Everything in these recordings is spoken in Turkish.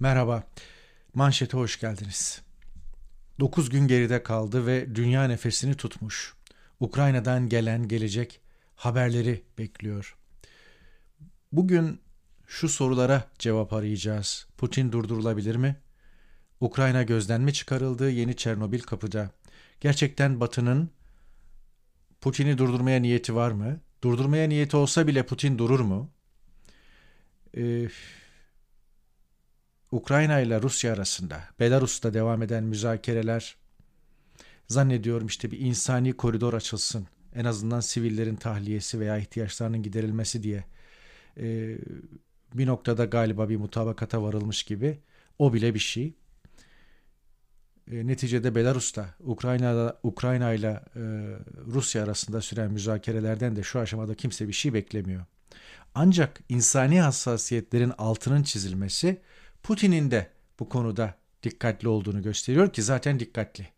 Merhaba, manşete hoş geldiniz. 9 gün geride kaldı ve dünya nefesini tutmuş. Ukrayna'dan gelen gelecek haberleri bekliyor. Bugün şu sorulara cevap arayacağız. Putin durdurulabilir mi? Ukrayna gözden mi çıkarıldı? Yeni Çernobil kapıda. Gerçekten Batı'nın Putin'i durdurmaya niyeti var mı? Durdurmaya niyeti olsa bile Putin durur mu? Ee, Ukrayna ile Rusya arasında Belarus'ta devam eden müzakereler zannediyorum işte bir insani koridor açılsın. En azından sivillerin tahliyesi veya ihtiyaçlarının giderilmesi diye ee, bir noktada galiba bir mutabakata varılmış gibi o bile bir şey. E, neticede Belarus'ta Ukrayna'da Ukrayna ile e, Rusya arasında süren müzakerelerden de şu aşamada kimse bir şey beklemiyor. Ancak insani hassasiyetlerin altının çizilmesi Putin'in de bu konuda dikkatli olduğunu gösteriyor ki zaten dikkatli.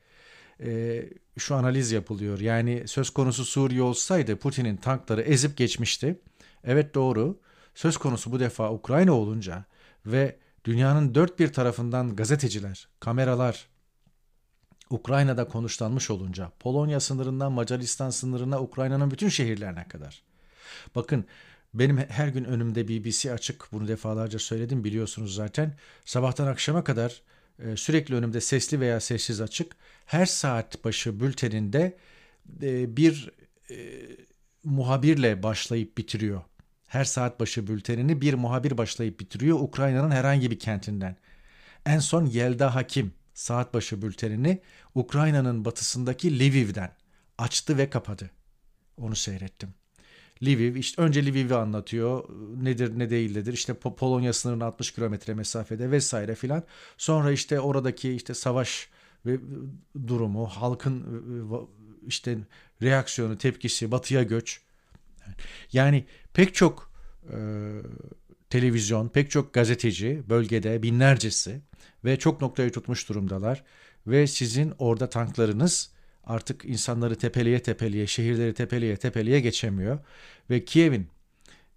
E, şu analiz yapılıyor. Yani söz konusu Suriye olsaydı Putin'in tankları ezip geçmişti. Evet doğru. Söz konusu bu defa Ukrayna olunca ve dünyanın dört bir tarafından gazeteciler, kameralar, Ukrayna'da konuşlanmış olunca Polonya sınırından Macaristan sınırına Ukrayna'nın bütün şehirlerine kadar. Bakın benim her gün önümde BBC açık bunu defalarca söyledim biliyorsunuz zaten. Sabahtan akşama kadar e, sürekli önümde sesli veya sessiz açık. Her saat başı bülteninde e, bir e, muhabirle başlayıp bitiriyor. Her saat başı bültenini bir muhabir başlayıp bitiriyor Ukrayna'nın herhangi bir kentinden. En son Yelda Hakim saat başı bültenini Ukrayna'nın batısındaki Lviv'den açtı ve kapadı. Onu seyrettim. Lviv işte önce Lviv'i anlatıyor. Nedir ne değildir. İşte Polonya sınırına 60 kilometre mesafede vesaire filan. Sonra işte oradaki işte savaş ve durumu, halkın işte reaksiyonu, tepkisi, batıya göç. Yani pek çok e, televizyon, pek çok gazeteci bölgede binlercesi ve çok noktayı tutmuş durumdalar ve sizin orada tanklarınız artık insanları tepeliye tepeliye, şehirleri tepeliye tepeliye geçemiyor ve Kiev'in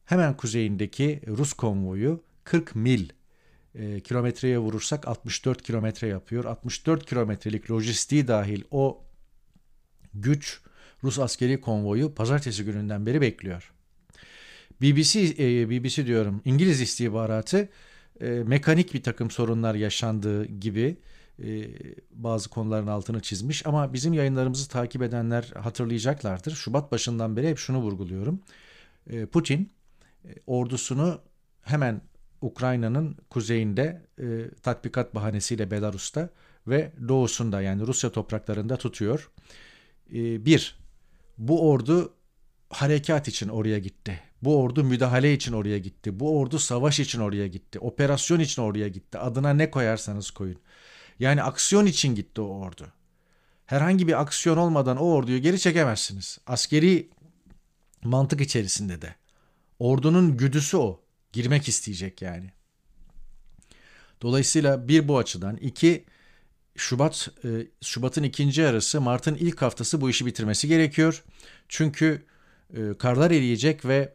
hemen kuzeyindeki Rus konvoyu 40 mil e, kilometreye vurursak 64 kilometre yapıyor. 64 kilometrelik lojistiği dahil o güç Rus askeri konvoyu pazartesi gününden beri bekliyor. BBC, e, BBC diyorum İngiliz istihbaratı e, mekanik bir takım sorunlar yaşandığı gibi bazı konuların altını çizmiş ama bizim yayınlarımızı takip edenler hatırlayacaklardır. Şubat başından beri hep şunu vurguluyorum. E, Putin e, ordusunu hemen Ukrayna'nın kuzeyinde e, tatbikat bahanesiyle Belarus'ta ve doğusunda yani Rusya topraklarında tutuyor. E, bir, bu ordu harekat için oraya gitti. Bu ordu müdahale için oraya gitti. Bu ordu savaş için oraya gitti. Operasyon için oraya gitti. Adına ne koyarsanız koyun. Yani aksiyon için gitti o ordu. Herhangi bir aksiyon olmadan o orduyu geri çekemezsiniz. Askeri mantık içerisinde de. Ordunun güdüsü o. Girmek isteyecek yani. Dolayısıyla bir bu açıdan. iki Şubat e, Şubat'ın ikinci yarısı Mart'ın ilk haftası bu işi bitirmesi gerekiyor. Çünkü e, karlar eriyecek ve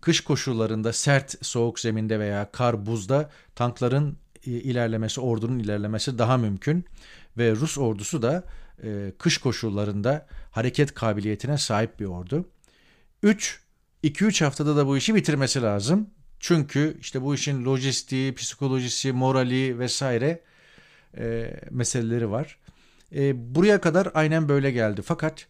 kış koşullarında sert soğuk zeminde veya kar buzda tankların ilerlemesi, ordunun ilerlemesi daha mümkün ve Rus ordusu da e, kış koşullarında hareket kabiliyetine sahip bir ordu. 3 2-3 haftada da bu işi bitirmesi lazım. Çünkü işte bu işin lojistiği, psikolojisi, morali vesaire e, meseleleri var. E, buraya kadar aynen böyle geldi. Fakat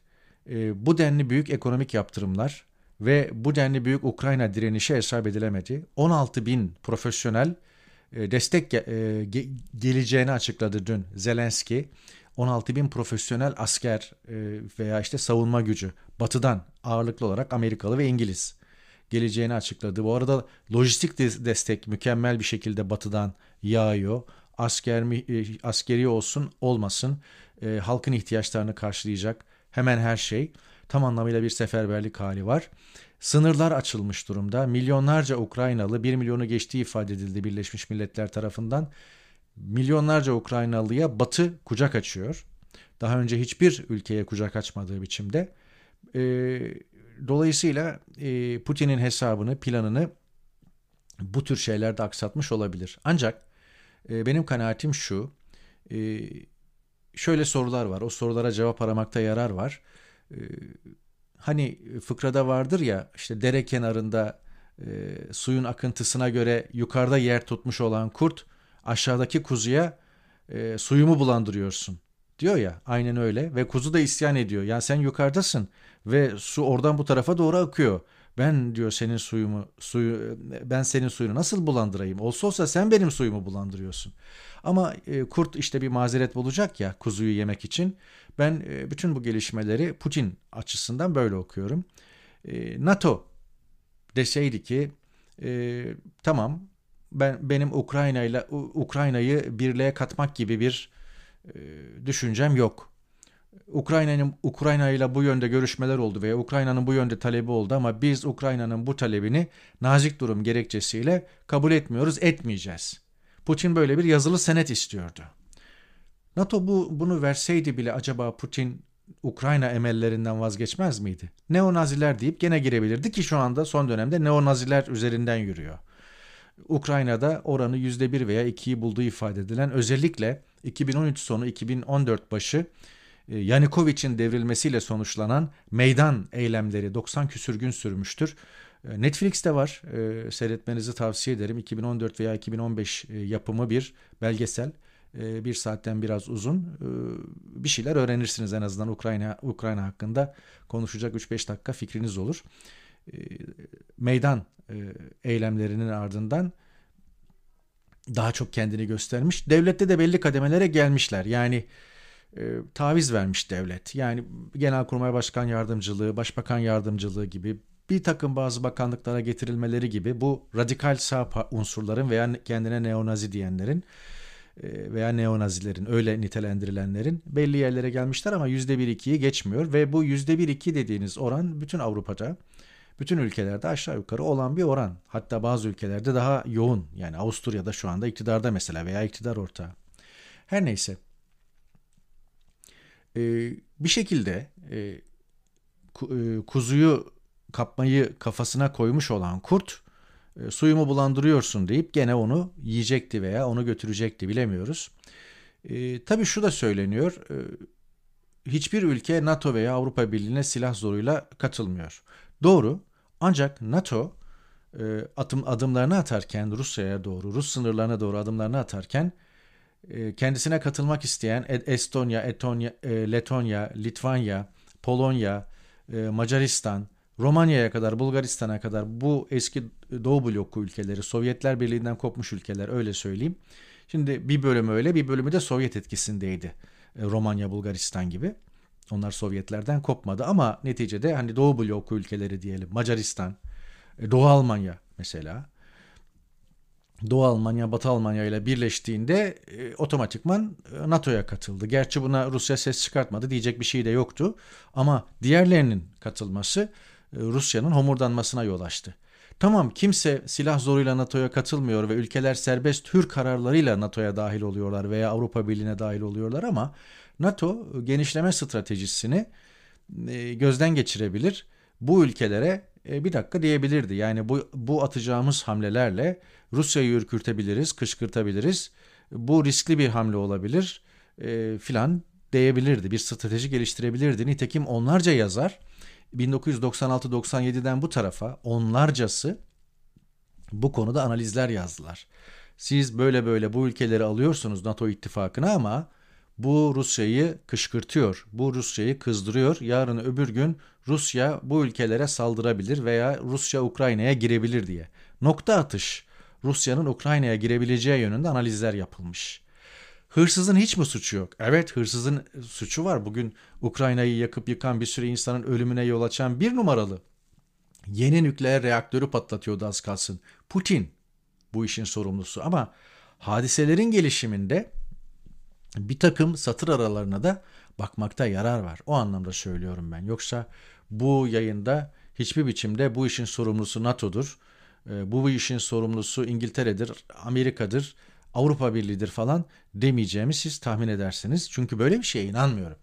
e, bu denli büyük ekonomik yaptırımlar ve bu denli büyük Ukrayna direnişi hesap edilemedi. 16 bin profesyonel destek e, geleceğini açıkladı dün Zelenski. 16 bin profesyonel asker e, veya işte savunma gücü batıdan ağırlıklı olarak Amerikalı ve İngiliz geleceğini açıkladı. Bu arada lojistik destek mükemmel bir şekilde batıdan yağıyor. Asker mi, askeri olsun olmasın halkın ihtiyaçlarını karşılayacak hemen her şey tam anlamıyla bir seferberlik hali var. Sınırlar açılmış durumda. Milyonlarca Ukraynalı, 1 milyonu geçtiği ifade edildi Birleşmiş Milletler tarafından. Milyonlarca Ukraynalıya Batı kucak açıyor. Daha önce hiçbir ülkeye kucak açmadığı biçimde. E, dolayısıyla e, Putin'in hesabını, planını bu tür şeylerde aksatmış olabilir. Ancak E, benim kanaatim şu. E, şöyle sorular var. O sorulara cevap aramakta yarar var. E, hani fıkrada vardır ya işte dere kenarında e, suyun akıntısına göre yukarıda yer tutmuş olan kurt aşağıdaki kuzuya e, suyumu bulandırıyorsun diyor ya aynen öyle ve kuzu da isyan ediyor. Yani sen yukarıdasın ve su oradan bu tarafa doğru akıyor. Ben diyor senin suyumu suyu ben senin suyunu nasıl bulandırayım? Olsa olsa sen benim suyumu bulandırıyorsun. Ama e, kurt işte bir mazeret bulacak ya kuzuyu yemek için. Ben e, bütün bu gelişmeleri Putin açısından böyle okuyorum. E, NATO deseydi ki e, tamam ben benim Ukrayna ile Ukrayna'yı birliğe katmak gibi bir e, düşüncem yok. Ukrayna'nın Ukrayna ile bu yönde görüşmeler oldu veya Ukrayna'nın bu yönde talebi oldu ama biz Ukrayna'nın bu talebini nazik durum gerekçesiyle kabul etmiyoruz, etmeyeceğiz. Putin böyle bir yazılı senet istiyordu. NATO bu bunu verseydi bile acaba Putin Ukrayna emellerinden vazgeçmez miydi? Neonaziler deyip gene girebilirdi ki şu anda son dönemde neonaziler üzerinden yürüyor. Ukrayna'da oranı %1 veya 2'yi bulduğu ifade edilen özellikle 2013 sonu 2014 başı Yanukovic'in devrilmesiyle sonuçlanan meydan eylemleri 90 küsür gün sürmüştür. E, Netflix'te var. E, seyretmenizi tavsiye ederim. 2014 veya 2015 yapımı bir belgesel. Bir saatten biraz uzun. Bir şeyler öğrenirsiniz en azından Ukrayna Ukrayna hakkında konuşacak 3-5 dakika fikriniz olur. Meydan eylemlerinin ardından daha çok kendini göstermiş. Devlette de belli kademelere gelmişler. Yani e, taviz vermiş devlet. Yani Genelkurmay Başkan Yardımcılığı, Başbakan Yardımcılığı gibi bir takım bazı bakanlıklara getirilmeleri gibi bu radikal sağ unsurların veya kendine neonazi diyenlerin e, veya neonazilerin öyle nitelendirilenlerin belli yerlere gelmişler ama %1-2'yi geçmiyor ve bu %1-2 dediğiniz oran bütün Avrupa'da bütün ülkelerde aşağı yukarı olan bir oran. Hatta bazı ülkelerde daha yoğun. Yani Avusturya'da şu anda iktidarda mesela veya iktidar ortağı. Her neyse. Ee, bir şekilde e, e, kuzuyu kapmayı kafasına koymuş olan kurt e, suyumu bulandırıyorsun deyip gene onu yiyecekti veya onu götürecekti bilemiyoruz. E, tabii şu da söyleniyor. E, hiçbir ülke NATO veya Avrupa Birliği'ne silah zoruyla katılmıyor. Doğru ancak NATO e, adım, adımlarını atarken Rusya'ya doğru, Rus sınırlarına doğru adımlarını atarken e, kendisine katılmak isteyen Estonya, Etonya, e, Letonya, Litvanya, Polonya, e, Macaristan, Romanya'ya kadar, Bulgaristan'a kadar bu eski Doğu bloku ülkeleri, Sovyetler Birliği'nden kopmuş ülkeler öyle söyleyeyim. Şimdi bir bölümü öyle, bir bölümü de Sovyet etkisindeydi. E, Romanya, Bulgaristan gibi. Onlar Sovyetlerden kopmadı ama neticede hani Doğu bloku ülkeleri diyelim. Macaristan, e, Doğu Almanya mesela. Doğu Almanya, Batı Almanya ile birleştiğinde e, otomatikman e, NATO'ya katıldı. Gerçi buna Rusya ses çıkartmadı diyecek bir şey de yoktu. Ama diğerlerinin katılması e, Rusya'nın homurdanmasına yol açtı. Tamam kimse silah zoruyla NATO'ya katılmıyor ve ülkeler serbest hür kararlarıyla NATO'ya dahil oluyorlar veya Avrupa Birliği'ne dahil oluyorlar ama NATO genişleme stratejisini e, gözden geçirebilir. Bu ülkelere e, bir dakika diyebilirdi. Yani bu, bu atacağımız hamlelerle Rusya'yı ürkürtebiliriz, kışkırtabiliriz. Bu riskli bir hamle olabilir e, filan diyebilirdi. Bir strateji geliştirebilirdi. Nitekim onlarca yazar 1996-97'den bu tarafa onlarcası bu konuda analizler yazdılar. Siz böyle böyle bu ülkeleri alıyorsunuz NATO ittifakına ama bu Rusya'yı kışkırtıyor. Bu Rusya'yı kızdırıyor. Yarın öbür gün Rusya bu ülkelere saldırabilir veya Rusya Ukrayna'ya girebilir diye. Nokta atış Rusya'nın Ukrayna'ya girebileceği yönünde analizler yapılmış. Hırsızın hiç mi suçu yok? Evet hırsızın suçu var. Bugün Ukrayna'yı yakıp yıkan bir sürü insanın ölümüne yol açan bir numaralı. Yeni nükleer reaktörü patlatıyordu az kalsın. Putin bu işin sorumlusu ama hadiselerin gelişiminde bir takım satır aralarına da bakmakta yarar var. O anlamda söylüyorum ben. Yoksa bu yayında hiçbir biçimde bu işin sorumlusu NATO'dur. Ee, bu işin sorumlusu İngiltere'dir, Amerika'dır, Avrupa Birliği'dir falan demeyeceğimi siz tahmin edersiniz. Çünkü böyle bir şeye inanmıyorum.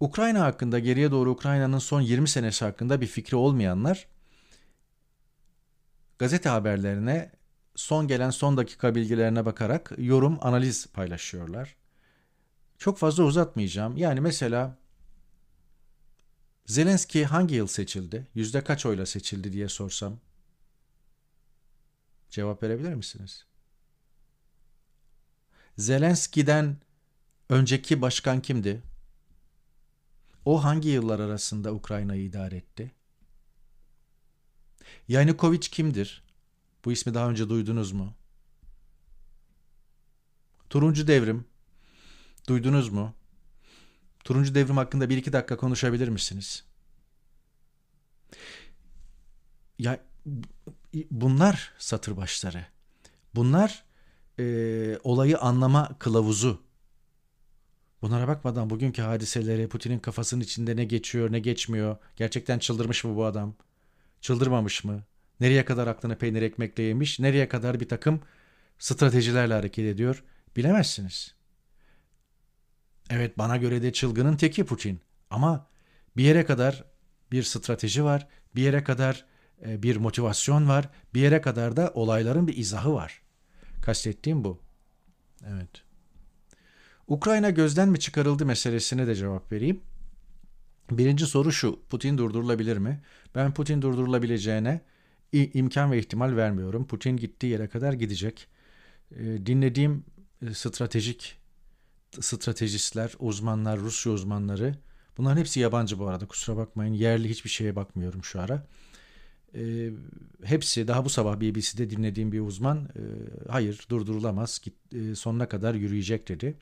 Ukrayna hakkında geriye doğru Ukrayna'nın son 20 senesi hakkında bir fikri olmayanlar gazete haberlerine son gelen son dakika bilgilerine bakarak yorum, analiz paylaşıyorlar. Çok fazla uzatmayacağım. Yani mesela Zelenski hangi yıl seçildi? Yüzde kaç oyla seçildi diye sorsam. Cevap verebilir misiniz? Zelenski'den önceki başkan kimdi? O hangi yıllar arasında Ukrayna'yı idare etti? Yanukovic kimdir? Bu ismi daha önce duydunuz mu? Turuncu Devrim. Duydunuz mu? Turuncu Devrim hakkında bir iki dakika konuşabilir misiniz? Ya bunlar satır başları. Bunlar e, olayı anlama kılavuzu. Bunlara bakmadan bugünkü hadiseleri, Putin'in kafasının içinde ne geçiyor, ne geçmiyor, gerçekten çıldırmış mı bu adam, çıldırmamış mı, nereye kadar aklını peynir ekmekle yemiş, nereye kadar bir takım stratejilerle hareket ediyor bilemezsiniz. Evet bana göre de çılgının teki Putin ama bir yere kadar bir strateji var, bir yere kadar e, bir motivasyon var, bir yere kadar da olayların bir izahı var. Kastettiğim bu. Evet. Ukrayna gözden mi çıkarıldı meselesine de cevap vereyim. Birinci soru şu, Putin durdurulabilir mi? Ben Putin durdurulabileceğine imkan ve ihtimal vermiyorum. Putin gittiği yere kadar gidecek. Ee, dinlediğim e, stratejik stratejistler, uzmanlar, Rusya uzmanları, bunların hepsi yabancı bu arada kusura bakmayın. Yerli hiçbir şeye bakmıyorum şu ara. E, hepsi daha bu sabah BBC'de dinlediğim bir uzman e, hayır durdurulamaz e, sonuna kadar yürüyecek dedi.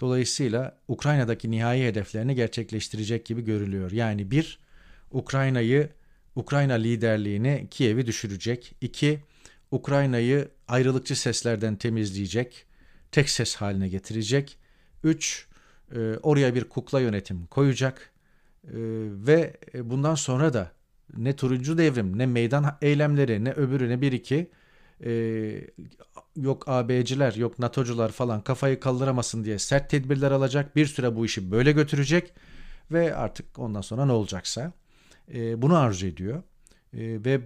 Dolayısıyla Ukrayna'daki nihai hedeflerini gerçekleştirecek gibi görülüyor. Yani bir, Ukrayna'yı, Ukrayna liderliğini Kiev'i düşürecek. İki, Ukrayna'yı ayrılıkçı seslerden temizleyecek, tek ses haline getirecek. Üç, e, oraya bir kukla yönetim koyacak e, ve bundan sonra da ne turuncu devrim, ne meydan eylemleri, ne öbürü, ne bir iki e, yok AB'ciler, yok NATO'cular falan kafayı kaldıramasın diye sert tedbirler alacak. Bir süre bu işi böyle götürecek ve artık ondan sonra ne olacaksa e, bunu arzu ediyor. E, ve e,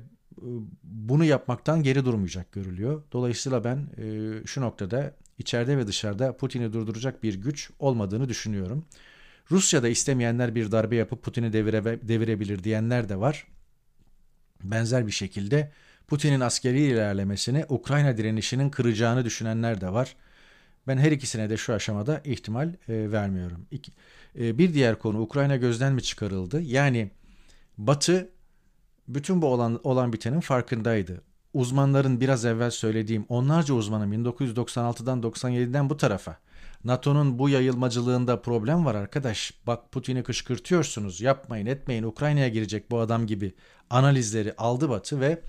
bunu yapmaktan geri durmayacak görülüyor. Dolayısıyla ben e, şu noktada içeride ve dışarıda Putin'i durduracak bir güç olmadığını düşünüyorum. Rusya'da istemeyenler bir darbe yapıp Putin'i devire, devirebilir diyenler de var. Benzer bir şekilde Putin'in askeri ilerlemesini Ukrayna direnişinin kıracağını düşünenler de var. Ben her ikisine de şu aşamada ihtimal e, vermiyorum. İki, e, bir diğer konu Ukrayna gözden mi çıkarıldı? Yani Batı bütün bu olan, olan bitenin farkındaydı. Uzmanların biraz evvel söylediğim onlarca uzmanın 1996'dan 97'den bu tarafa NATO'nun bu yayılmacılığında problem var arkadaş. Bak Putin'i kışkırtıyorsunuz. Yapmayın etmeyin Ukrayna'ya girecek bu adam gibi analizleri aldı Batı ve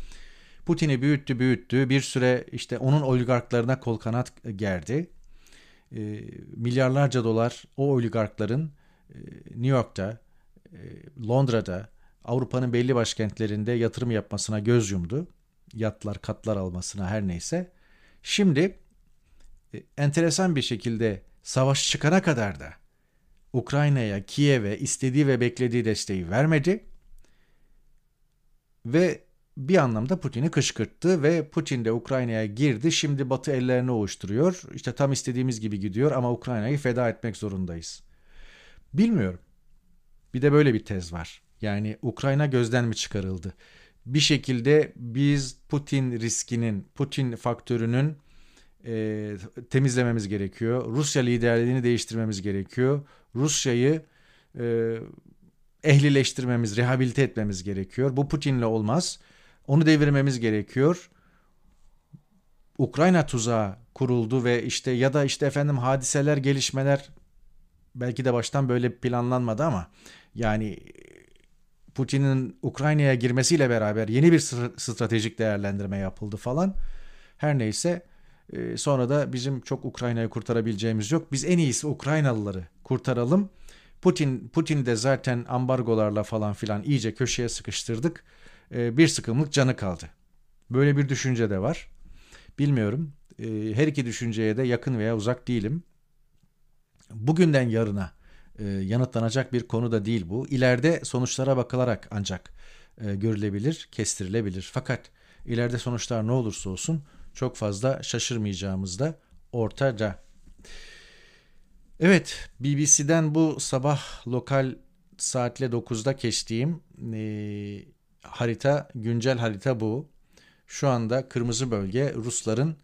Putin'i büyüttü büyüttü. Bir süre işte onun oligarklarına kol kanat gerdi. E, milyarlarca dolar o oligarkların e, New York'ta, e, Londra'da, Avrupa'nın belli başkentlerinde yatırım yapmasına göz yumdu. Yatlar, katlar almasına her neyse. Şimdi e, enteresan bir şekilde savaş çıkana kadar da Ukrayna'ya, Kiev'e istediği ve beklediği desteği vermedi. Ve bir anlamda Putin'i kışkırttı ve Putin de Ukrayna'ya girdi. Şimdi Batı ellerini ovuşturuyor. İşte tam istediğimiz gibi gidiyor ama Ukrayna'yı feda etmek zorundayız. Bilmiyorum. Bir de böyle bir tez var. Yani Ukrayna gözden mi çıkarıldı? Bir şekilde biz Putin riskinin, Putin faktörünün e, temizlememiz gerekiyor. Rusya liderliğini değiştirmemiz gerekiyor. Rusya'yı e, ehlileştirmemiz, rehabilite etmemiz gerekiyor. Bu Putin'le olmaz. Onu devirmemiz gerekiyor. Ukrayna tuzağı kuruldu ve işte ya da işte efendim hadiseler, gelişmeler belki de baştan böyle planlanmadı ama yani Putin'in Ukrayna'ya girmesiyle beraber yeni bir stratejik değerlendirme yapıldı falan. Her neyse e, sonra da bizim çok Ukrayna'yı kurtarabileceğimiz yok. Biz en iyisi Ukraynalıları kurtaralım. Putin Putin de zaten ambargolarla falan filan iyice köşeye sıkıştırdık. E, bir sıkımlık canı kaldı. Böyle bir düşünce de var. Bilmiyorum. E, her iki düşünceye de yakın veya uzak değilim. Bugünden yarına e, yanıtlanacak bir konu da değil bu. İleride sonuçlara bakılarak ancak görülebilir, kestirilebilir. Fakat ileride sonuçlar ne olursa olsun çok fazla şaşırmayacağımız da ortada. Evet, BBC'den bu sabah lokal saatle 9'da kestiğim e, harita, güncel harita bu. Şu anda kırmızı bölge Rusların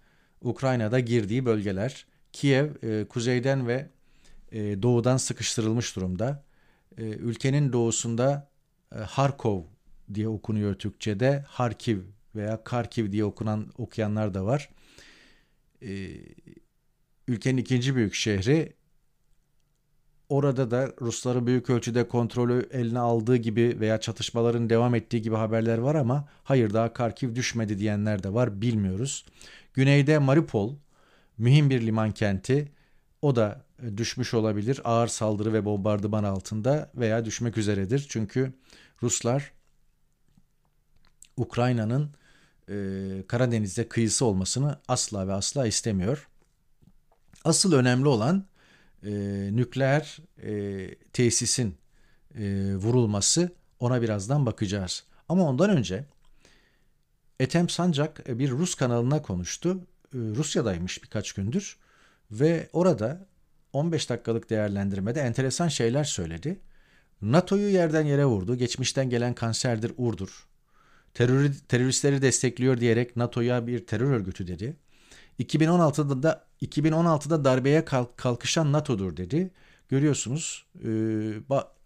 Ukrayna'da girdiği bölgeler. Kiev e, kuzeyden ve e, doğudan sıkıştırılmış durumda. E, ülkenin doğusunda e, Harkov diye okunuyor Türkçe'de. Harkiv veya Karkiv diye okunan okuyanlar da var. E, ülkenin ikinci büyük şehri. Orada da Rusları büyük ölçüde kontrolü eline aldığı gibi veya çatışmaların devam ettiği gibi haberler var ama hayır daha Karkiv düşmedi diyenler de var bilmiyoruz. Güneyde Mariupol mühim bir liman kenti. O da düşmüş olabilir ağır saldırı ve bombardıman altında veya düşmek üzeredir. Çünkü Ruslar Ukrayna'nın e, Karadeniz'de kıyısı olmasını asla ve asla istemiyor. Asıl önemli olan e, nükleer e, tesisin e, vurulması ona birazdan bakacağız. Ama ondan önce Ethem Sancak bir Rus kanalına konuştu. E, Rusya'daymış birkaç gündür ve orada 15 dakikalık değerlendirmede enteresan şeyler söyledi. NATO'yu yerden yere vurdu. Geçmişten gelen kanserdir, urdur. Terör, teröristleri destekliyor diyerek NATO'ya bir terör örgütü dedi. 2016'da da 2016'da darbeye kalkışan NATO'dur dedi. Görüyorsunuz e,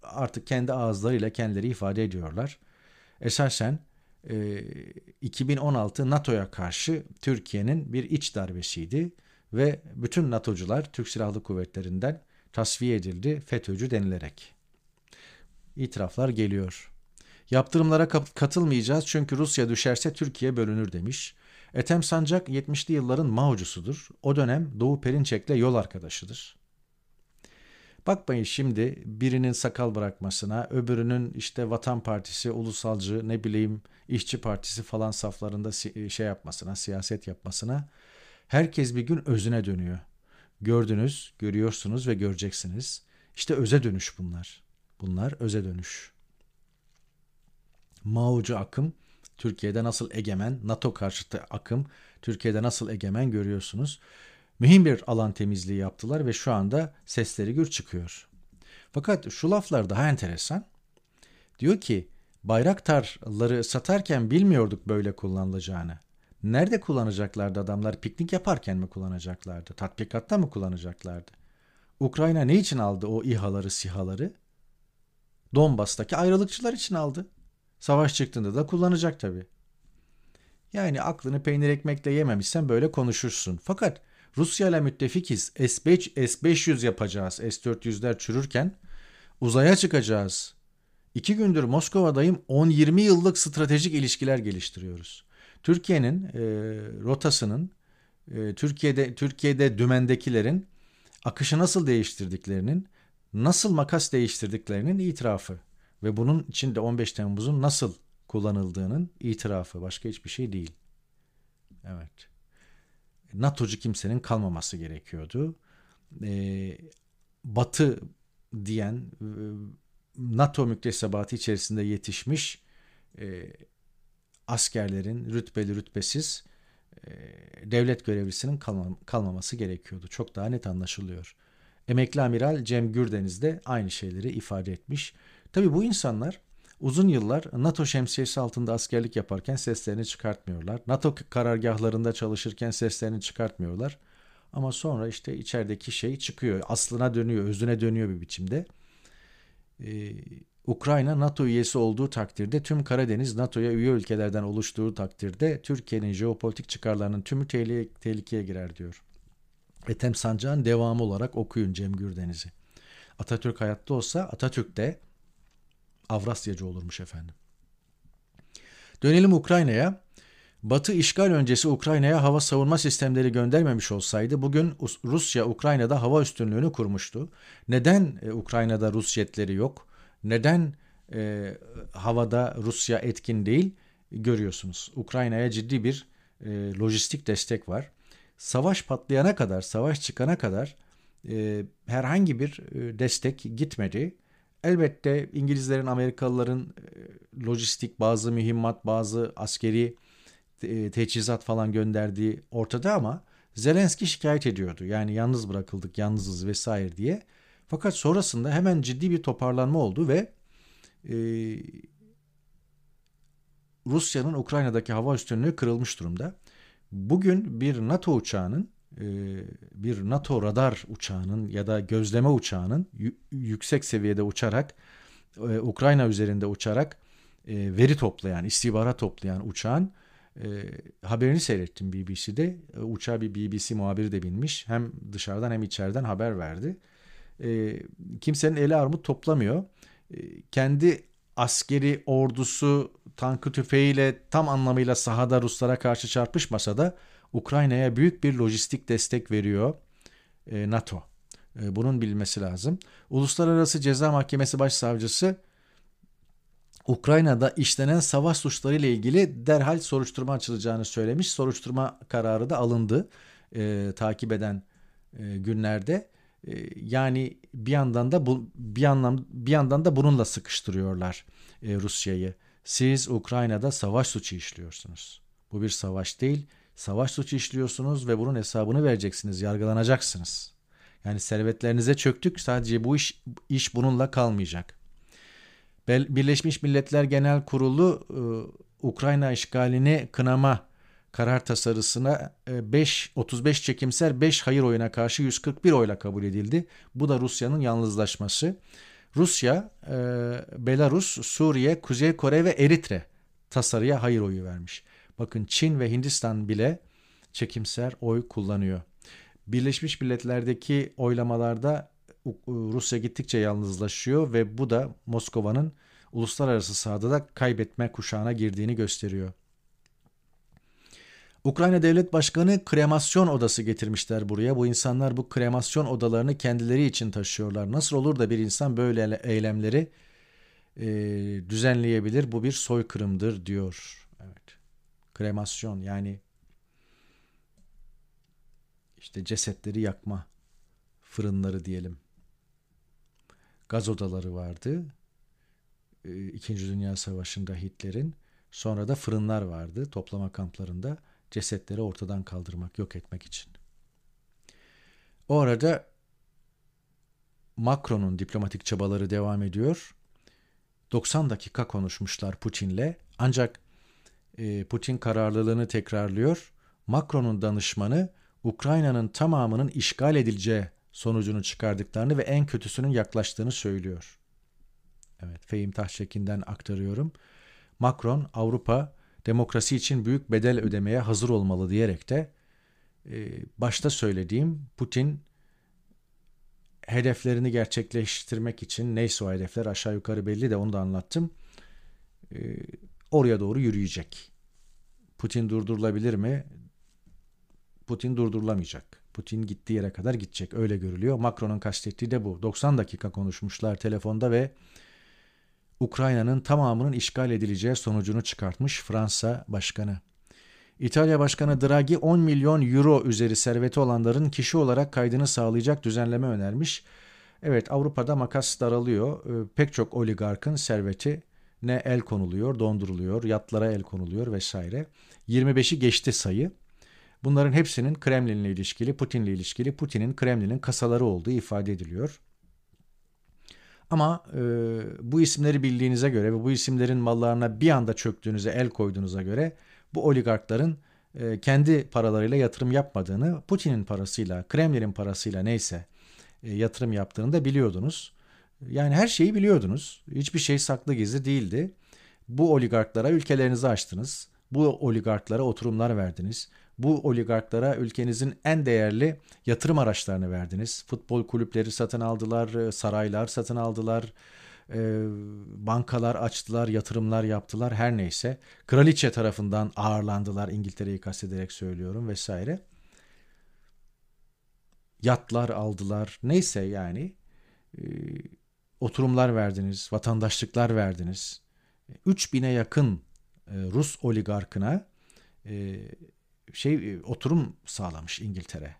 artık kendi ağızlarıyla kendileri ifade ediyorlar. Esasen 2016 NATO'ya karşı Türkiye'nin bir iç darbesiydi ve bütün NATO'cular Türk Silahlı Kuvvetleri'nden tasfiye edildi FETÖ'cü denilerek. İtiraflar geliyor. Yaptırımlara katılmayacağız çünkü Rusya düşerse Türkiye bölünür demiş. Ethem Sancak 70'li yılların Mao'cusudur. O dönem Doğu Perinçek'le yol arkadaşıdır. Bakmayın şimdi birinin sakal bırakmasına, öbürünün işte Vatan Partisi, Ulusalcı, ne bileyim İşçi Partisi falan saflarında şey yapmasına, siyaset yapmasına. Herkes bir gün özüne dönüyor. Gördünüz, görüyorsunuz ve göreceksiniz. İşte öze dönüş bunlar. Bunlar öze dönüş. Mao'cu akım Türkiye'de nasıl egemen, NATO karşıtı akım Türkiye'de nasıl egemen görüyorsunuz. Mühim bir alan temizliği yaptılar ve şu anda sesleri gür çıkıyor. Fakat şu laflar daha enteresan. Diyor ki bayraktarları satarken bilmiyorduk böyle kullanılacağını. Nerede kullanacaklardı adamlar? Piknik yaparken mi kullanacaklardı? Tatbikatta mı kullanacaklardı? Ukrayna ne için aldı o İHA'ları, SİHA'ları? Donbas'taki ayrılıkçılar için aldı. Savaş çıktığında da kullanacak tabii. Yani aklını peynir ekmekle yememişsen böyle konuşursun. Fakat Rusya ile müttefikiz. S5, S500 yapacağız. S400'ler çürürken uzaya çıkacağız. İki gündür Moskova'dayım 10-20 yıllık stratejik ilişkiler geliştiriyoruz. Türkiye'nin e, rotasının, e, Türkiye'de Türkiye'de dümendekilerin akışı nasıl değiştirdiklerinin, nasıl makas değiştirdiklerinin itirafı ve bunun içinde 15 Temmuz'un nasıl kullanıldığının itirafı başka hiçbir şey değil. Evet. NATO'cu kimsenin kalmaması gerekiyordu. Ee, Batı diyen e, NATO müktesebatı içerisinde yetişmiş e, askerlerin rütbeli rütbesiz e, devlet görevlisinin kalmam, kalmaması gerekiyordu. Çok daha net anlaşılıyor. Emekli amiral Cem Gürdeniz de aynı şeyleri ifade etmiş. Tabi bu insanlar uzun yıllar NATO şemsiyesi altında askerlik yaparken seslerini çıkartmıyorlar. NATO karargahlarında çalışırken seslerini çıkartmıyorlar. Ama sonra işte içerideki şey çıkıyor. Aslına dönüyor, özüne dönüyor bir biçimde. Ee, Ukrayna NATO üyesi olduğu takdirde tüm Karadeniz NATO'ya üye ülkelerden oluştuğu takdirde Türkiye'nin jeopolitik çıkarlarının tümü tehlikeye girer diyor. Ethem Sancak'ın devamı olarak okuyun Cem Gürdeniz'i. Atatürk hayatta olsa Atatürk de Avrasyacı olurmuş efendim. Dönelim Ukrayna'ya. Batı işgal öncesi Ukrayna'ya hava savunma sistemleri göndermemiş olsaydı bugün Rusya Ukrayna'da hava üstünlüğünü kurmuştu. Neden e, Ukrayna'da Rus jetleri yok? Neden e, havada Rusya etkin değil? Görüyorsunuz. Ukrayna'ya ciddi bir e, lojistik destek var. Savaş patlayana kadar, savaş çıkana kadar e, herhangi bir e, destek gitmedi. Elbette İngilizlerin, Amerikalıların e, lojistik bazı mühimmat, bazı askeri e, teçhizat falan gönderdiği ortada ama Zelenski şikayet ediyordu. Yani yalnız bırakıldık, yalnızız vesaire diye. Fakat sonrasında hemen ciddi bir toparlanma oldu ve e, Rusya'nın Ukrayna'daki hava üstünlüğü kırılmış durumda. Bugün bir NATO uçağının e, bir NATO radar uçağının ya da gözleme uçağının yüksek seviyede uçarak e, Ukrayna üzerinde uçarak e, veri toplayan, istihbarat toplayan uçağın haberini seyrettim BBC'de. Uçağa bir BBC muhabiri de binmiş. Hem dışarıdan hem içeriden haber verdi. Kimsenin eli armut toplamıyor. Kendi askeri ordusu tankı tüfeğiyle tam anlamıyla sahada Ruslara karşı çarpışmasa da Ukrayna'ya büyük bir lojistik destek veriyor e, NATO. E, bunun bilmesi lazım. Uluslararası Ceza Mahkemesi Başsavcısı Ukrayna'da işlenen savaş suçları ile ilgili derhal soruşturma açılacağını söylemiş. Soruşturma kararı da alındı e, takip eden e, günlerde. E, yani bir yandan da bu bir yandan bir yandan da bununla sıkıştırıyorlar e, Rusya'yı. Siz Ukrayna'da savaş suçu işliyorsunuz. Bu bir savaş değil, savaş suçu işliyorsunuz ve bunun hesabını vereceksiniz, yargılanacaksınız. Yani servetlerinize çöktük, sadece bu iş, iş bununla kalmayacak. Birleşmiş Milletler Genel Kurulu e, Ukrayna işgalini kınama karar tasarısına 5 35 çekimser 5 hayır oyuna karşı 141 oyla kabul edildi. Bu da Rusya'nın yalnızlaşması. Rusya, e, Belarus, Suriye, Kuzey Kore ve Eritre tasarıya hayır oyu vermiş. Bakın Çin ve Hindistan bile çekimser oy kullanıyor. Birleşmiş Milletler'deki oylamalarda Rusya gittikçe yalnızlaşıyor ve bu da Moskova'nın uluslararası sahada da kaybetme kuşağına girdiğini gösteriyor. Ukrayna Devlet Başkanı kremasyon odası getirmişler buraya. Bu insanlar bu kremasyon odalarını kendileri için taşıyorlar. Nasıl olur da bir insan böyle eylemleri e, düzenleyebilir? Bu bir soykırımdır diyor. Evet. Kremasyon yani işte cesetleri yakma fırınları diyelim. Gaz odaları vardı. E, İkinci Dünya Savaşı'nda Hitler'in. Sonra da fırınlar vardı toplama kamplarında cesetleri ortadan kaldırmak, yok etmek için. O arada Macron'un diplomatik çabaları devam ediyor. 90 dakika konuşmuşlar Putin'le ancak e, Putin kararlılığını tekrarlıyor. Macron'un danışmanı Ukrayna'nın tamamının işgal edileceği sonucunu çıkardıklarını ve en kötüsünün yaklaştığını söylüyor. Evet, Fehim Tahşekin'den aktarıyorum. Macron Avrupa demokrasi için büyük bedel ödemeye hazır olmalı diyerek de e, başta söylediğim Putin hedeflerini gerçekleştirmek için neyse o hedefler aşağı yukarı belli de onu da anlattım. E, oraya doğru yürüyecek. Putin durdurulabilir mi? Putin durdurulamayacak. Putin gittiği yere kadar gidecek. Öyle görülüyor. Macron'un kastettiği de bu. 90 dakika konuşmuşlar telefonda ve Ukrayna'nın tamamının işgal edileceği sonucunu çıkartmış Fransa Başkanı. İtalya Başkanı Draghi 10 milyon euro üzeri serveti olanların kişi olarak kaydını sağlayacak düzenleme önermiş. Evet Avrupa'da makas daralıyor. Ee, pek çok oligarkın serveti ne el konuluyor, donduruluyor, yatlara el konuluyor vesaire. 25'i geçti sayı. Bunların hepsinin Kremlin'le ilişkili, Putin'le ilişkili, Putin'in Kremlin'in kasaları olduğu ifade ediliyor. Ama e, bu isimleri bildiğinize göre ve bu isimlerin mallarına bir anda çöktüğünüze, el koyduğunuza göre bu oligarkların e, kendi paralarıyla yatırım yapmadığını, Putin'in parasıyla, Kremlin'in parasıyla neyse e, yatırım yaptığını da biliyordunuz. Yani her şeyi biliyordunuz. Hiçbir şey saklı gizli değildi. Bu oligarklara ülkelerinizi açtınız. Bu oligarklara oturumlar verdiniz. Bu oligarklara ülkenizin en değerli yatırım araçlarını verdiniz. Futbol kulüpleri satın aldılar, e, saraylar satın aldılar, e, bankalar açtılar, yatırımlar yaptılar her neyse. Kraliçe tarafından ağırlandılar İngiltere'yi kastederek söylüyorum vesaire. Yatlar aldılar neyse yani e, oturumlar verdiniz, vatandaşlıklar verdiniz. 3000'e yakın Rus oligarkına şey e, oturum sağlamış İngiltere.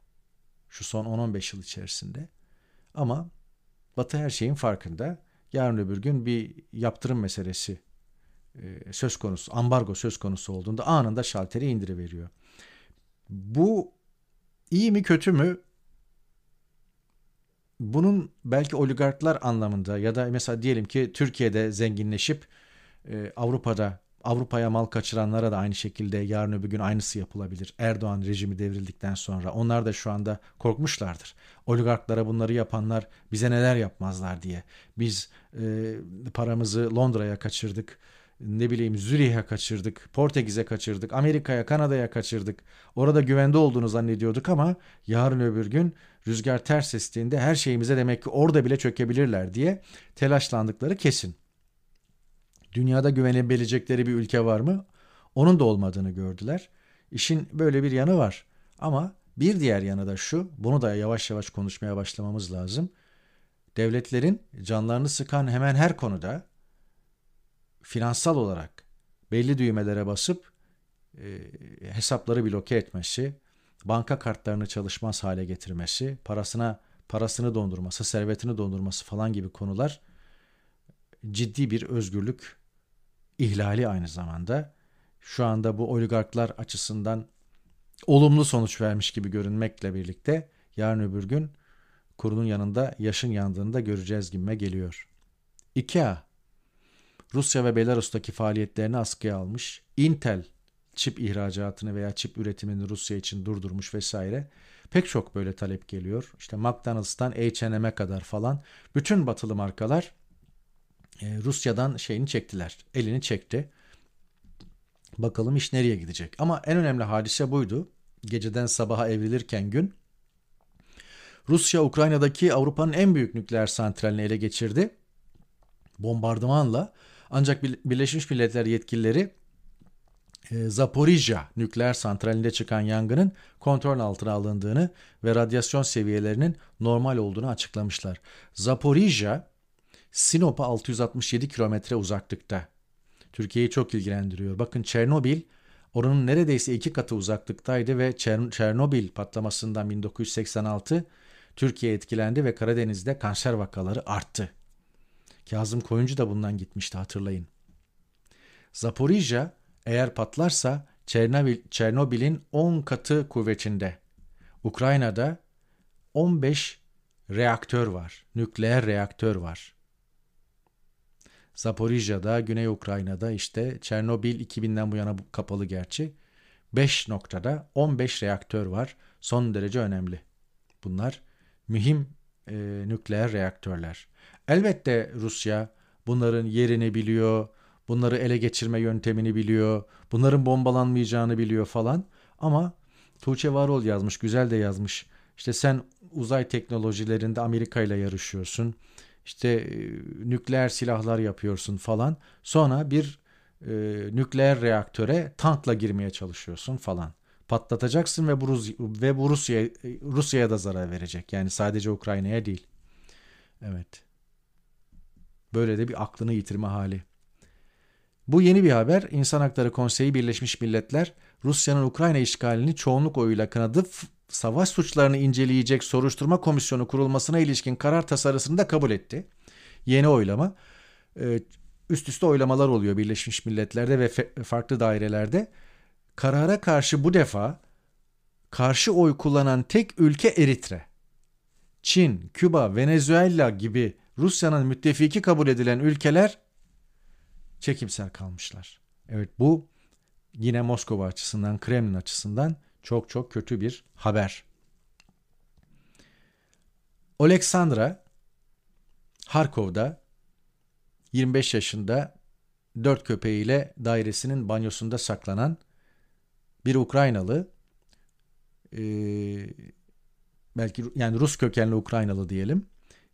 Şu son 10-15 yıl içerisinde. Ama Batı her şeyin farkında. Yarın öbür gün bir yaptırım meselesi e, söz konusu, ambargo söz konusu olduğunda anında şalteri indiriveriyor. Bu iyi mi kötü mü? Bunun belki oligarklar anlamında ya da mesela diyelim ki Türkiye'de zenginleşip e, Avrupa'da Avrupa'ya mal kaçıranlara da aynı şekilde yarın öbür gün aynısı yapılabilir. Erdoğan rejimi devrildikten sonra onlar da şu anda korkmuşlardır. Oligarklara bunları yapanlar bize neler yapmazlar diye. Biz e, paramızı Londra'ya kaçırdık. Ne bileyim Zürih'e kaçırdık, Portekiz'e kaçırdık, Amerika'ya, Kanada'ya kaçırdık. Orada güvende olduğunu zannediyorduk ama yarın öbür gün rüzgar ters estiğinde her şeyimize demek ki orada bile çökebilirler diye telaşlandıkları kesin dünyada güvenebilecekleri bir ülke var mı? Onun da olmadığını gördüler. İşin böyle bir yanı var. Ama bir diğer yanı da şu, bunu da yavaş yavaş konuşmaya başlamamız lazım. Devletlerin canlarını sıkan hemen her konuda finansal olarak belli düğmelere basıp e, hesapları bloke etmesi, banka kartlarını çalışmaz hale getirmesi, parasına parasını dondurması, servetini dondurması falan gibi konular ciddi bir özgürlük ihlali aynı zamanda. Şu anda bu oligarklar açısından olumlu sonuç vermiş gibi görünmekle birlikte yarın öbür gün kurunun yanında yaşın yandığını da göreceğiz gibime geliyor. IKEA Rusya ve Belarus'taki faaliyetlerini askıya almış. Intel çip ihracatını veya çip üretimini Rusya için durdurmuş vesaire. Pek çok böyle talep geliyor. İşte McDonald's'tan H&M'e kadar falan bütün batılı markalar e, Rusya'dan şeyini çektiler. Elini çekti. Bakalım iş nereye gidecek. Ama en önemli hadise buydu. Geceden sabaha evrilirken gün Rusya Ukrayna'daki Avrupa'nın en büyük nükleer santralini ele geçirdi. Bombardımanla ancak Birleşmiş Milletler yetkilileri e, Zaporijya nükleer santralinde çıkan yangının kontrol altına alındığını ve radyasyon seviyelerinin normal olduğunu açıklamışlar. Zaporijya Sinop'a 667 kilometre uzaklıkta. Türkiye'yi çok ilgilendiriyor. Bakın Çernobil oranın neredeyse iki katı uzaklıktaydı ve Çernobil patlamasından 1986 Türkiye etkilendi ve Karadeniz'de kanser vakaları arttı. Kazım Koyuncu da bundan gitmişti hatırlayın. Zaporijya eğer patlarsa Çernobil, Çernobil'in 10 katı kuvvetinde. Ukrayna'da 15 reaktör var. Nükleer reaktör var. Zaporijya'da, Güney Ukrayna'da işte Çernobil 2000'den bu yana kapalı gerçi. 5 noktada 15 reaktör var. Son derece önemli. Bunlar mühim e, nükleer reaktörler. Elbette Rusya bunların yerini biliyor, bunları ele geçirme yöntemini biliyor, bunların bombalanmayacağını biliyor falan. Ama Tuğçe Varol yazmış, güzel de yazmış. İşte sen uzay teknolojilerinde Amerika ile yarışıyorsun işte e, nükleer silahlar yapıyorsun falan. Sonra bir e, nükleer reaktöre tankla girmeye çalışıyorsun falan. Patlatacaksın ve bu, Rus ve bu Rusya Rusya'ya da zarar verecek. Yani sadece Ukrayna'ya değil. Evet. Böyle de bir aklını yitirme hali. Bu yeni bir haber. İnsan Hakları Konseyi Birleşmiş Milletler Rusya'nın Ukrayna işgalini çoğunluk oyuyla kınadı savaş suçlarını inceleyecek soruşturma komisyonu kurulmasına ilişkin karar tasarısını da kabul etti. Yeni oylama. E, üst üste oylamalar oluyor Birleşmiş Milletler'de ve farklı dairelerde. Karara karşı bu defa karşı oy kullanan tek ülke Eritre. Çin, Küba, Venezuela gibi Rusya'nın müttefiki kabul edilen ülkeler çekimsel kalmışlar. Evet bu yine Moskova açısından, Kremlin açısından çok çok kötü bir haber. Oleksandra Harkov'da 25 yaşında dört köpeğiyle dairesinin banyosunda saklanan bir Ukraynalı e, belki yani Rus kökenli Ukraynalı diyelim.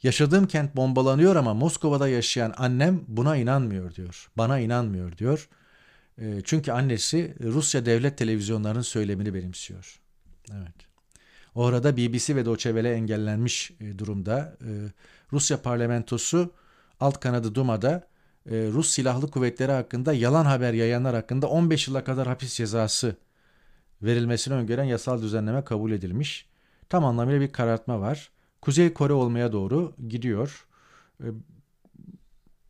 Yaşadığım kent bombalanıyor ama Moskova'da yaşayan annem buna inanmıyor diyor. Bana inanmıyor diyor. Ee, çünkü annesi Rusya devlet televizyonlarının söylemini benimsiyor. Evet. O arada BBC ve Deutsche Welle engellenmiş e, durumda. Ee, Rusya parlamentosu alt kanadı Duma'da e, Rus silahlı kuvvetleri hakkında yalan haber yayanlar hakkında 15 yıla kadar hapis cezası verilmesini öngören yasal düzenleme kabul edilmiş. Tam anlamıyla bir karartma var. Kuzey Kore olmaya doğru gidiyor.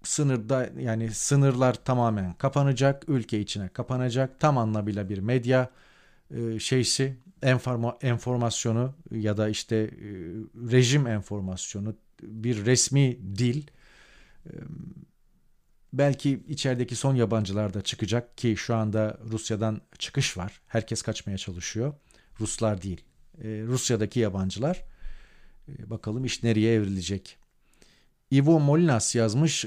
Sınırda yani sınırlar tamamen kapanacak, ülke içine kapanacak. Tam anlamıyla bir medya e, şeysi, enforma, enformasyonu ya da işte e, rejim enformasyonu, bir resmi dil. E, belki içerideki son yabancılar da çıkacak ki şu anda Rusya'dan çıkış var. Herkes kaçmaya çalışıyor. Ruslar değil. E, Rusya'daki yabancılar. E, bakalım iş nereye evrilecek. Ivo Molinas yazmış.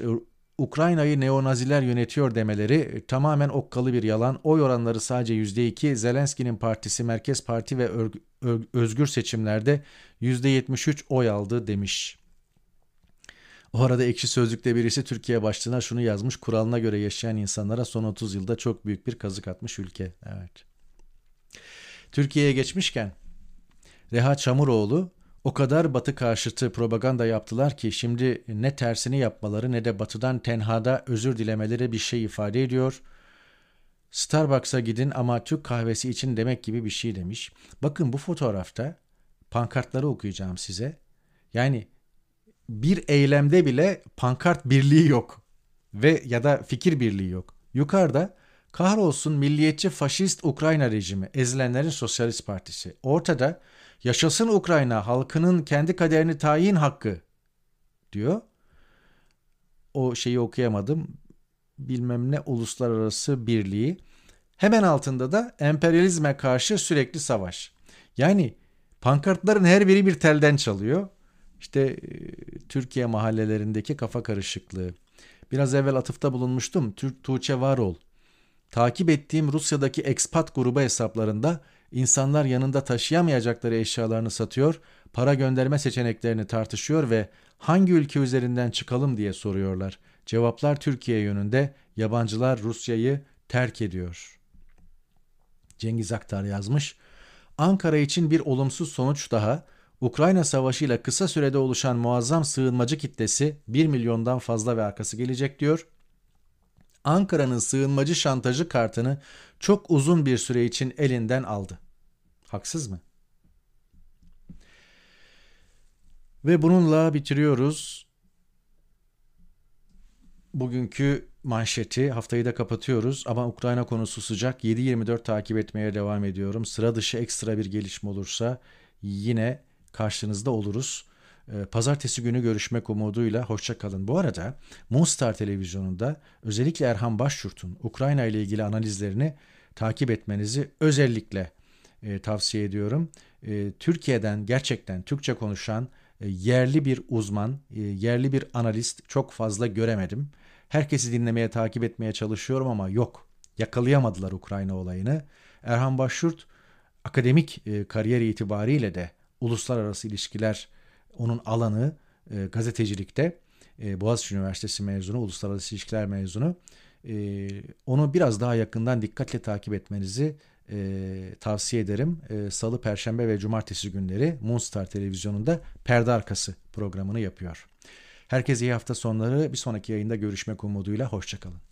Ukrayna'yı neonaziler yönetiyor demeleri e, tamamen okkalı bir yalan. Oy oranları sadece %2. Zelenski'nin partisi Merkez Parti ve özgür seçimlerde %73 oy aldı demiş. O arada ekşi sözlükte birisi Türkiye başlığına şunu yazmış. Kuralına göre yaşayan insanlara son 30 yılda çok büyük bir kazık atmış ülke. Evet. Türkiye'ye geçmişken Reha Çamuroğlu o kadar batı karşıtı propaganda yaptılar ki şimdi ne tersini yapmaları ne de batıdan tenhada özür dilemeleri bir şey ifade ediyor. Starbucks'a gidin ama Türk kahvesi için demek gibi bir şey demiş. Bakın bu fotoğrafta pankartları okuyacağım size. Yani bir eylemde bile pankart birliği yok ve ya da fikir birliği yok. Yukarıda kahrolsun milliyetçi faşist Ukrayna rejimi, ezilenlerin sosyalist partisi. Ortada yaşasın Ukrayna halkının kendi kaderini tayin hakkı diyor. O şeyi okuyamadım. Bilmem ne uluslararası birliği. Hemen altında da emperyalizme karşı sürekli savaş. Yani pankartların her biri bir telden çalıyor. İşte e, Türkiye mahallelerindeki kafa karışıklığı. Biraz evvel atıfta bulunmuştum. Türk Tuğçe Varol. Takip ettiğim Rusya'daki expat grubu hesaplarında insanlar yanında taşıyamayacakları eşyalarını satıyor, para gönderme seçeneklerini tartışıyor ve hangi ülke üzerinden çıkalım diye soruyorlar. Cevaplar Türkiye yönünde, yabancılar Rusya'yı terk ediyor. Cengiz Aktar yazmış. Ankara için bir olumsuz sonuç daha Ukrayna Savaşı ile kısa sürede oluşan muazzam sığınmacı kitlesi 1 milyondan fazla ve arkası gelecek diyor. Ankara'nın sığınmacı şantajı kartını çok uzun bir süre için elinden aldı. Haksız mı? Ve bununla bitiriyoruz. Bugünkü manşeti haftayı da kapatıyoruz ama Ukrayna konusu sıcak. 7-24 takip etmeye devam ediyorum. Sıra dışı ekstra bir gelişme olursa yine karşınızda oluruz. Ee, pazartesi günü görüşmek umuduyla hoşça kalın. Bu arada Moonstar televizyonunda özellikle Erhan Başyurt'un Ukrayna ile ilgili analizlerini takip etmenizi özellikle e, tavsiye ediyorum. E, Türkiye'den gerçekten Türkçe konuşan e, yerli bir uzman, e, yerli bir analist çok fazla göremedim. Herkesi dinlemeye, takip etmeye çalışıyorum ama yok. Yakalayamadılar Ukrayna olayını. Erhan Başyurt akademik e, kariyer itibariyle de uluslararası ilişkiler onun alanı e, gazetecilikte e, Boğaziçi Üniversitesi mezunu, uluslararası ilişkiler mezunu. E, onu biraz daha yakından dikkatle takip etmenizi e, tavsiye ederim. E, Salı, Perşembe ve Cumartesi günleri Moonstar Televizyonu'nda Perde Arkası programını yapıyor. Herkese iyi hafta sonları. Bir sonraki yayında görüşmek umuduyla. Hoşçakalın.